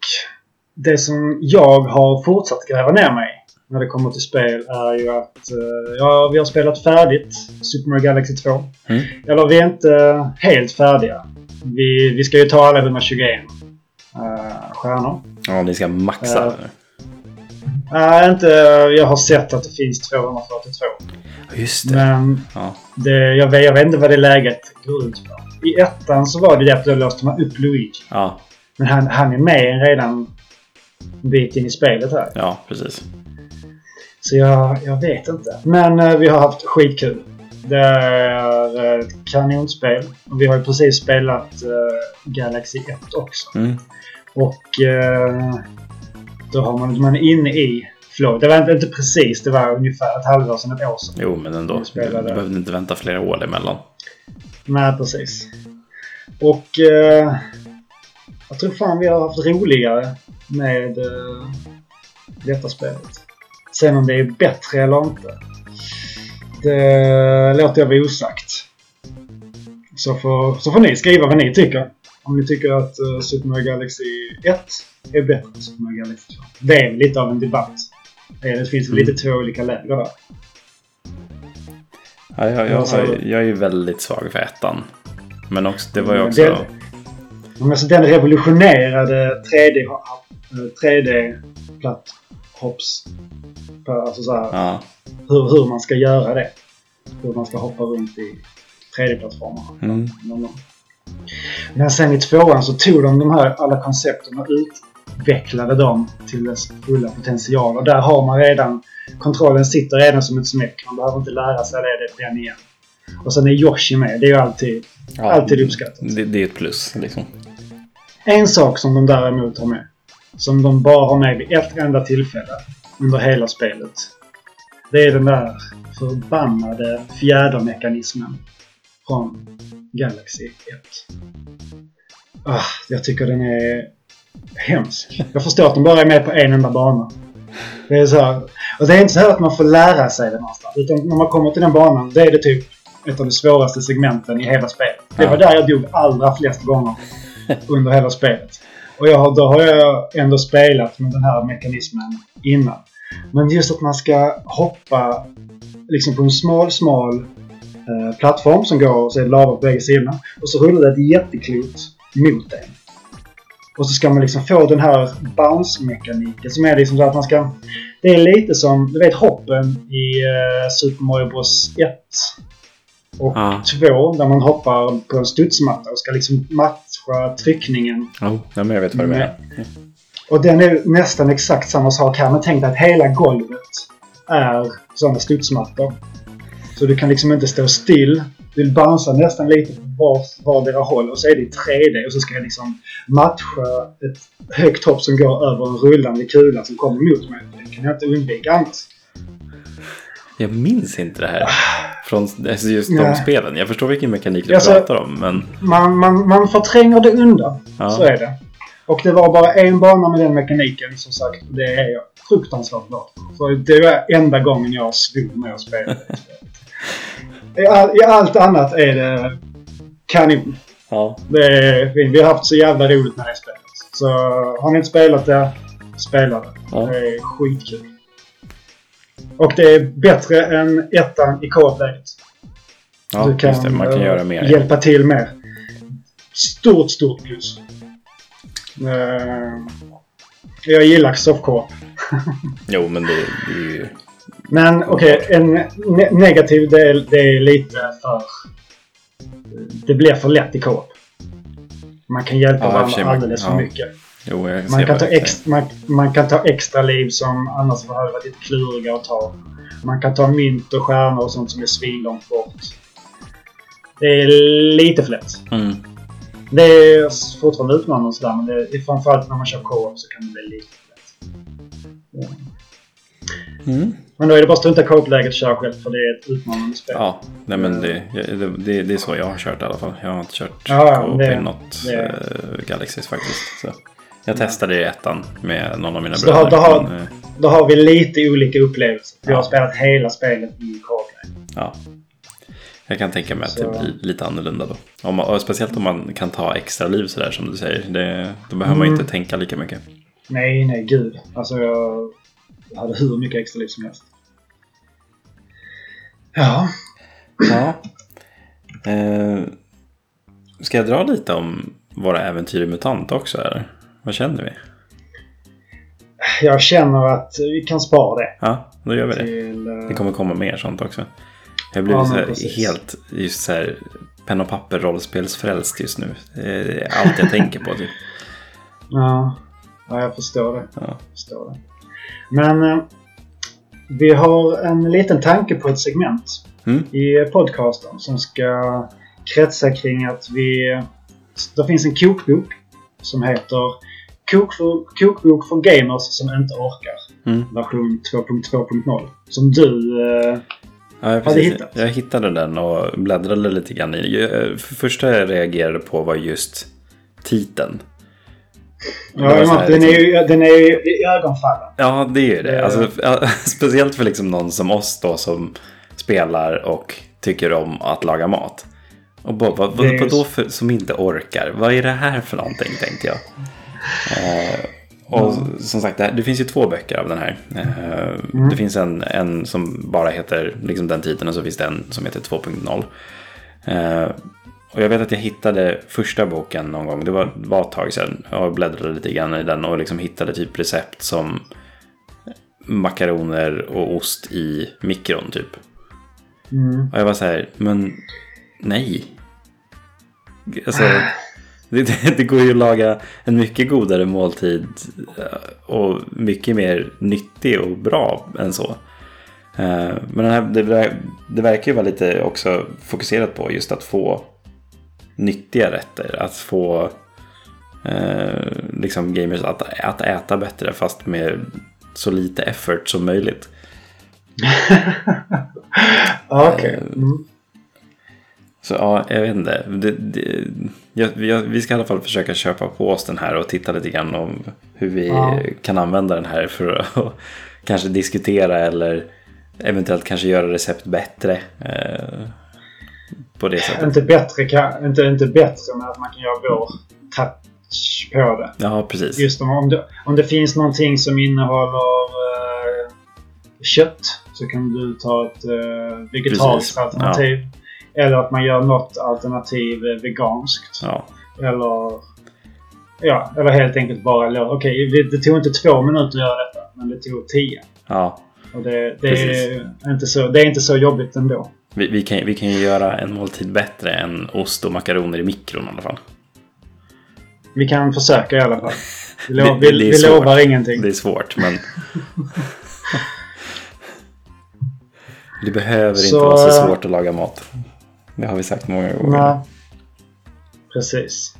S1: det som jag har fortsatt gräva ner mig när det kommer till spel är ju att eh, ja, vi har spelat färdigt Super Mario Galaxy 2.
S2: Mm.
S1: Eller vi är inte helt färdiga. Vi, vi ska ju ta alla 121 uh, stjärnor.
S2: Ja, ni ska maxa.
S1: Ja. Nej, inte... Jag har sett att det finns 242.
S2: Just det.
S1: Men
S2: Ja.
S1: det, jag, vet, jag vet inte vad det läget går ut på. I ettan så var det det att då låste man upp Luigi.
S2: ja,
S1: Men han, han är med redan en bit in i spelet här.
S2: ja, precis.
S1: Så jag, jag vet inte. Men eh, vi har haft skitkul. Det är eh, ett kanonspel. Och vi har ju precis spelat eh, Galaxy 1 också.
S2: Mm.
S1: Och eh, då har man, man är inne i flow. Det var inte, inte precis, det var ungefär ett halvår sedan, ett år sedan.
S2: Jo, men ändå. Du behövde inte vänta flera år emellan.
S1: Nej, precis. Och eh, jag tror fan vi har haft roligare med eh, detta spelet. Sen om det är bättre eller inte. Det låter jag vara osagt. Så får, så får ni skriva vad ni tycker. Om ni tycker att uh, Super Mario Galaxy 1 är bättre än Super Mario Galaxy 2. Det är lite av en debatt. Det finns lite två olika läger där.
S2: Ja, jag, jag, jag, jag är ju väldigt svag för ettan. Men också, det var ju
S1: Men
S2: också...
S1: det- alltså den revolutionerade 3D, eh, 3D-platthopps. Alltså så här,
S2: Ja,
S1: hur, hur man ska göra det. Hur man ska hoppa runt i 3D-plattformarna.
S2: mm.
S1: Men sen i tvåan så tog de de här alla koncepten och utvecklade dem till dess fulla potential. Och där har man redan... Kontrollen sitter redan som ett smäck. Man behöver inte lära sig det den igen. Och sen är Yoshi med. Det är ju alltid,
S2: ja,
S1: alltid uppskattat.
S2: det, det är ett plus liksom.
S1: En sak som de däremot har med. Som de bara har med vid ett enda tillfälle under hela spelet. Det är den där förbannade fjädermekanismen från Galaxy 1. Ah, jag tycker den är hemsk. Jag förstår att de bara är med på en enda bana. Det är så här, och det är inte så här att man får lära sig det någonstans. Utan när man kommer till den banan, det är det typ ett av de svåraste segmenten i hela spelet. Det var där jag dog allra flest gånger under hela spelet. Och jag, då har jag ändå spelat med den här mekanismen innan. Men just att man ska hoppa liksom på en smal, smal eh, plattform som går och så är lava på bägge sidorna. Och så rullar det ett jätteklot mot en. Och så ska man liksom få den här bounce-mekaniken som är liksom så att man ska... Det är lite som, du vet hoppen i eh, Super Mario Bros 1 och
S2: Ja.
S1: 2 där man hoppar på en studsmatta och ska liksom matcha tryckningen
S2: Oh, ja, men jag vet vad du menar.
S1: och den är nästan exakt samma sak här. Men tänk dig att hela golvet är sådana studsmattor. Så du kan liksom inte stå still. Du bouncea nästan lite på var, vardera håll och så är det i 3D och så ska jag liksom matcha ett högt hopp som går över en rullande kula som kommer mot mig. Det kan jag inte undvika annars.
S2: Jag minns inte det här. Från alltså just de
S1: Nej.
S2: spelen. Jag förstår vilken mekanik du
S1: Alltså-
S2: pratar om. Men
S1: Man, man, man förtränger det undan.
S2: Ja.
S1: Så är det. Och det var bara en bana med den mekaniken som sagt. Det är jag fruktansvärt glad för. Det var enda gången jag svor när jag spelade. I, all, I allt annat är det kanon.
S2: ja.
S1: Det är. Vi har haft så jävla roligt med det spelet. Så har ni inte spelat det, spela det.
S2: Ja.
S1: Det är skitkul. Och det är bättre än ettan i co-op-läget.
S2: ja
S1: du kan,
S2: det. Man kan
S1: eh,
S2: göra mer.
S1: hjälpa till mer. Stort, stort plus. Eh, jag gillar softcore.
S2: Jo, men det, det är ju...
S1: Men okej, en ne negativ del det är lite för... Det blir för lätt i co-op. Man kan hjälpa
S2: Ja,
S1: varandra
S2: sig, man-
S1: alldeles för
S2: ja.
S1: mycket.
S2: Jo,
S1: Man kan, ta extra, man, man kan ta extra liv som annars hade varit lite kluriga att ta. Man kan ta mynt och stjärnor och sånt som är svinlångt bort. Det är lite för lätt.
S2: Mm.
S1: Det är fortfarande utmanande och sådär, men det är framförallt när man kör co-op så kan det bli lite för lätt. Ja.
S2: Mm.
S1: Men då är det bara att strunta i co-op-läget och köra själv för det är ett utmanande spel.
S2: Ja, nej men det, det, det, är så jag har kört i alla fall. Jag har inte kört
S1: Ja,
S2: co-op i något
S1: det-
S2: uh, Galaxys faktiskt. Så. Jag testade i ettan med någon av mina
S1: Så då har-
S2: bröder.
S1: då har-
S2: men, eh,
S1: Då har vi lite olika upplevelser. Vi har spelat hela spelet i co-op-läget.
S2: ja. Jag kan tänka mig att
S1: Så-
S2: det blir lite annorlunda då. Om man, speciellt om man kan ta extra liv sådär som du säger. Det, då behöver man
S1: Mm.
S2: inte tänka lika mycket.
S1: Nej, nej, gud. Alltså jag hade hur mycket extra liv som helst. Ja.
S2: Ja. Eh, ska jag dra lite om våra äventyr i MUTANT också? Eller? Vad känner vi?
S1: Jag känner att vi kan spara det.
S2: Ja, då gör vi det.
S1: Till, eh,
S2: Det kommer komma mer sånt också. Jag blir
S1: Ja,
S2: så här helt just så här penn och papper rollspelsfrälst just nu. Det är allt jag tänker på typ.
S1: Ja. ja, jag förstår det.
S2: Ja.
S1: Jag förstår det. Men eh, vi har en liten tanke på ett segment
S2: Mm.
S1: i podcasten som ska kretsa kring att vi... Det finns en kokbok som heter Kok för, Kokbok för gamers som inte orkar.
S2: Mm.
S1: Version 2.2.0. Som du... Eh,
S2: Ja,
S1: Hade hittat.
S2: jag hittade den och bläddrade lite grann i. Jag- För första jag reagerade på var just titeln.
S1: Ja,
S2: här
S1: den, är
S2: liksom-
S1: ju, den är ju i ögonfallen.
S2: Ja, det är ju det.
S1: Det-
S2: Alltså, speciellt för liksom någon som oss då som spelar och tycker om att laga mat. Och bara, vad,
S1: är
S2: vad, vad då för, som inte orkar? Vad är det här för någonting, tänkte jag. Eh, och som sagt, det, finns ju två böcker av den här. Eh, Det finns en, en som bara heter liksom den titeln och så finns det en som heter 2.0. Eh, och jag vet att jag hittade första boken någon gång, det var, var ett tag sedan. Jag bläddrade lite grann i den och liksom hittade typ recept som makaroner och ost i mikron typ.
S1: Mm.
S2: Och jag var så här, men nej. Alltså, det, det, går ju att laga en mycket godare måltid eh, och mycket mer nyttig och bra än så. Eh, Men här, det, det verkar ju vara lite också fokuserat på just att få nyttiga rätter. Att få eh, liksom gamers att, att äta bättre fast med så lite effort som möjligt.
S1: Okej.
S2: Eh,
S1: Mm.
S2: Så ja, jag vet inte. Det, det, jag, jag, vi ska i alla fall försöka köpa på oss den här och titta lite grann om hur vi
S1: Ja.
S2: kan använda den här för att kanske diskutera eller eventuellt kanske göra recept bättre. Eh, på det sättet.
S1: Inte bättre, kan, inte, inte bättre men att man kan göra vår touch på det.
S2: Ja, precis.
S1: Just om, om, det, om det finns någonting som innehåller eh, kött så kan du ta ett eh, vegetariskt alternativ. Eller att man gör något alternativ eh, veganskt.
S2: Ja,
S1: Eller, ja, eller helt enkelt bara låt... Okej, det, det tog inte två minuter att göra detta, men det tog tio.
S2: ja.
S1: Och det, det, är inte så, det är inte så jobbigt ändå.
S2: Vi, vi, kan, vi kan ju göra en måltid bättre än ost och makaroner i mikron i alla fall.
S1: Vi kan försöka i alla fall. Vi, lo,
S2: Det-
S1: vi,
S2: det
S1: vi lovar ingenting.
S2: Det är svårt, men... det behöver
S1: Så,
S2: inte vara så svårt att laga mat. Det har vi sagt många gånger.
S1: Nej. Precis.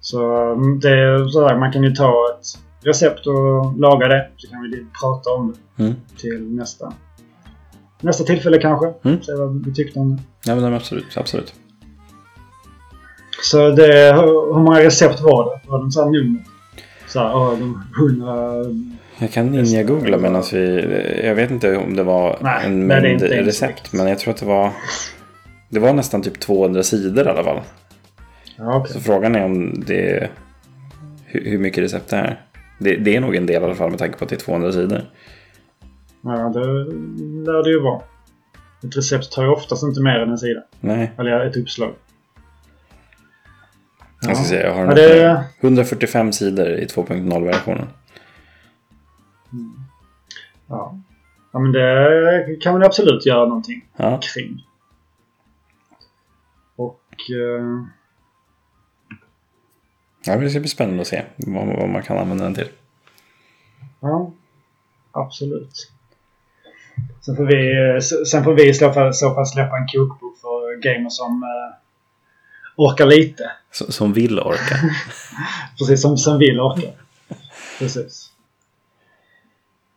S1: Så mm, det är sådär, man kan ju ta ett recept och laga det. Så kan vi prata om det
S2: Mm.
S1: till nästa, nästa tillfälle kanske.
S2: Mm.
S1: Se vad vi tyckte om det.
S2: Ja, men absolut. absolut.
S1: Så det, hur hur många recept var det? Var det här nummer? Åh, de hundra...
S2: Jag kan ninja-googla medan vi... Jag vet inte om det var
S1: Nej,
S2: en mängd recept. Men jag tror att det var... Det var nästan typ 200 sidor i alla fall.
S1: Ja, okej.
S2: Så frågan är om det... Hur, mycket recept det är. Det, det är nog en del i alla fall med tanke på att det är 200 sidor.
S1: Ja, det lär det ju vara. Ett recept tar ju oftast inte mer än en sida.
S2: Nej,
S1: Eller ett uppslag.
S2: jag ska
S1: Ja.
S2: säga. Jag har
S1: Ja, det-
S2: med 145 sidor i 2.0-versionen.
S1: Ja. ja, men det kan man absolut göra någonting
S2: Ja,
S1: kring. Och... Eh,
S2: ja, det ska bli spännande att se vad, vad man kan använda den till.
S1: ja, absolut. Sen får vi, eh, sen får vi i så fall, så fall släppa en kokbok för gamers som eh, orkar lite.
S2: Så, som vill orka.
S1: Precis som, som vill orka. Precis.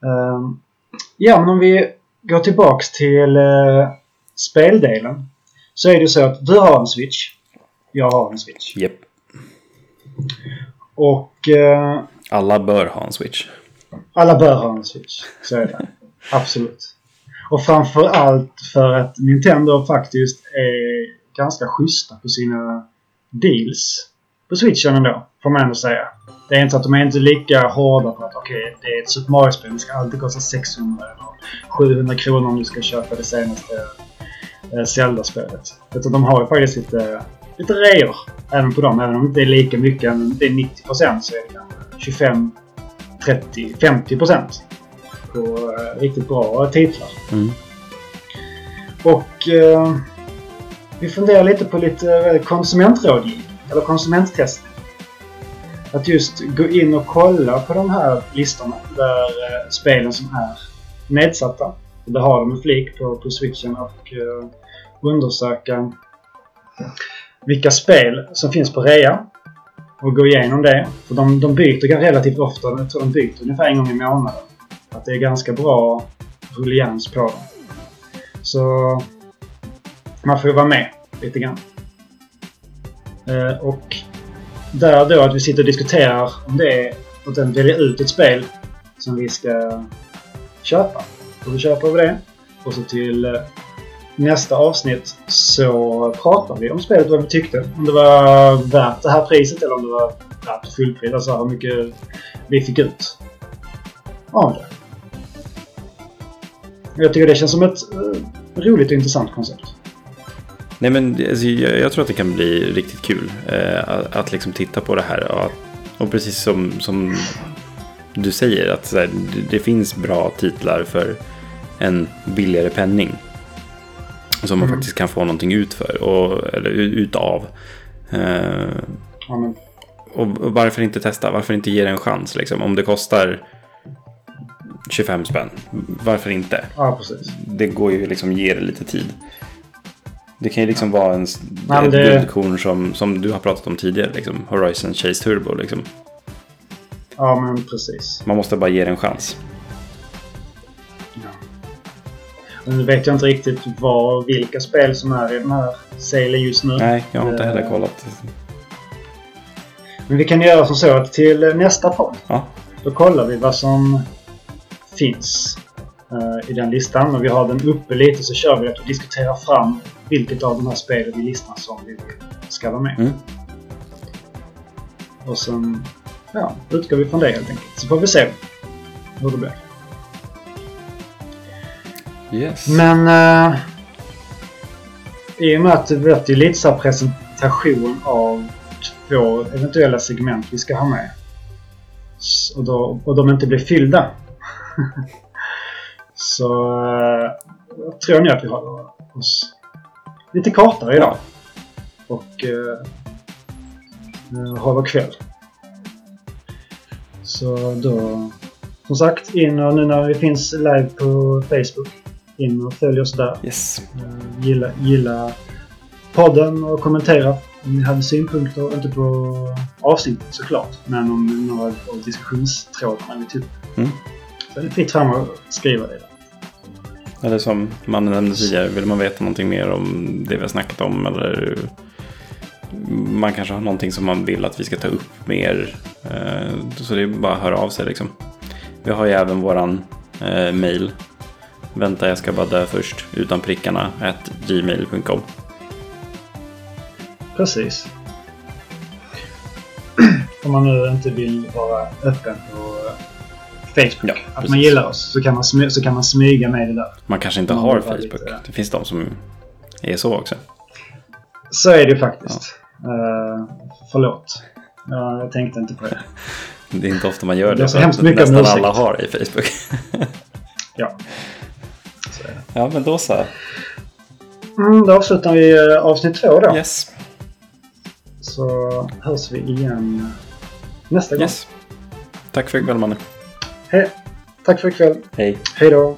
S1: Ehm, ja, men om vi går tillbaks till uh, speldelen. Så är det så att du har en Switch. Jag har en Switch.
S2: Japp.
S1: Och eh,
S2: Alla bör ha en switch.
S1: alla bör ha en Switch. Så är det. Absolut. Och framför allt för att Nintendo faktiskt är ganska schyssta på sina deals på Switchen ändå, får man ändå säga. Det är inte så att de är inte lika hårda på att okej, det är ett Super Mario-spel, det ska alltid kosta 600 eller 700 kronor om du ska köpa det senaste Zelda-spelet. Utan de har ju faktiskt lite, lite reor även på dem. Även om det inte är lika mycket, det är 90% så är det kanske 25, 30, 50% på eh, riktigt bra titlar.
S2: Mm.
S1: Och eh, vi funderar lite på lite eh, konsumentrådgivning eller konsumenttestning. Att just gå in och kolla på de här listorna där eh, spelen som är nedsatta. Och det har de en flik på, på switchen och eh, undersöka vilka spel som finns på rea. Och gå igenom det. För de, de byter relativt ofta. Jag tror de byter ungefär en gång i månaden. Att det är ganska bra ruljans på dem. Så man får ju vara med lite grann. Eh, och där då att vi sitter och diskuterar om det är och den väljer ut ett spel som vi ska köpa. Får då köper vi det. Och så till eh, nästa avsnitt så pratar vi om spelet, vad vi tyckte. Om det var värt det här priset eller om det var värt fullpris. Alltså hur mycket vi fick ut av det. Jag tycker det känns som ett eh, roligt och intressant koncept.
S2: Nej men alltså, jag, jag tror att det kan bli riktigt kul eh, att, att liksom titta på det här. Och, att, och precis som, som du säger att så här, det, det finns bra titlar för en billigare penning. Som man
S1: Mm.
S2: faktiskt kan få någonting ut för. Och, eller utav. Eh,
S1: Ja,
S2: och och varför inte testa? Varför inte ge det en chans? Liksom? Om det kostar 25 spänn. Varför inte?
S1: ja precis.
S2: det går ju liksom ge det lite tid. Det kan ju liksom vara en, ett
S1: det-
S2: guldkorn som, som du har pratat om tidigare. Liksom, Horizon Chase Turbo. Liksom.
S1: Ja, men precis.
S2: Man måste bara ge det en chans.
S1: Nu vet jag inte riktigt vad, vilka spel som är i den här salen just nu.
S2: Nej, jag har inte
S1: Eh,
S2: heller kollat.
S1: Men vi kan göra som så att till nästa podd
S2: Ja,
S1: då kollar vi vad som finns eh, i den listan. Och vi har den uppe lite så kör vi att vi diskuterar fram vilket av de här spelen i listan som vi ska vara med.
S2: Mm.
S1: Och sen ja, utgår vi från det helt enkelt. Så får vi se hur det blir.
S2: Yes.
S1: Men eh, i och med att det blir lite så presentation av två eventuella segment vi ska ha med. Och, då, och de inte blir fyllda. så eh, jag tror ni att vi håller oss lite kortare idag. Och eh, eh, håller kväll. Så då, som sagt, in och nu när vi finns live på Facebook, in och följ oss där.
S2: Yes.
S1: Eh, Gilla, gilla podden och kommentera om ni hade synpunkter, inte på avsnittet såklart, men om några av diskussionstrådarna vi tog.
S2: Mm.
S1: Så är det fritt fram att skriva det.
S2: Eller som man nämnde tidigare, vill man veta någonting mer om det vi har snackat om eller man kanske har någonting som man vill att vi ska ta upp mer. eh, Så det är bara att höra av sig liksom. Vi har ju även våran eh, mail. Vänta, jag ska bara dö först. Utan prickarna. At gmail.com.
S1: Precis. Om man nu inte vill vara öppen på Facebook.
S2: Ja,
S1: att
S2: precis.
S1: man gillar oss så kan man, så kan man smyga med det där.
S2: Man kanske inte
S1: Man
S2: har Facebook.
S1: lite-
S2: Det finns de som är så också.
S1: Så är det faktiskt. Uh, förlåt. Ja, jag tänkte inte på det.
S2: Det är inte ofta man gör
S1: Det
S2: det.
S1: är så hemskt mycket
S2: nästan alla har i Facebook.
S1: Ja.
S2: Ja, men då så.
S1: Mm, då avslutar vi eh, avsnitt två då.
S2: Yes.
S1: Så hörs vi igen nästa gång.
S2: yes. Tack för ikväll, mannen.
S1: Hej. Tack för ikväll.
S2: Hej.
S1: Hej då.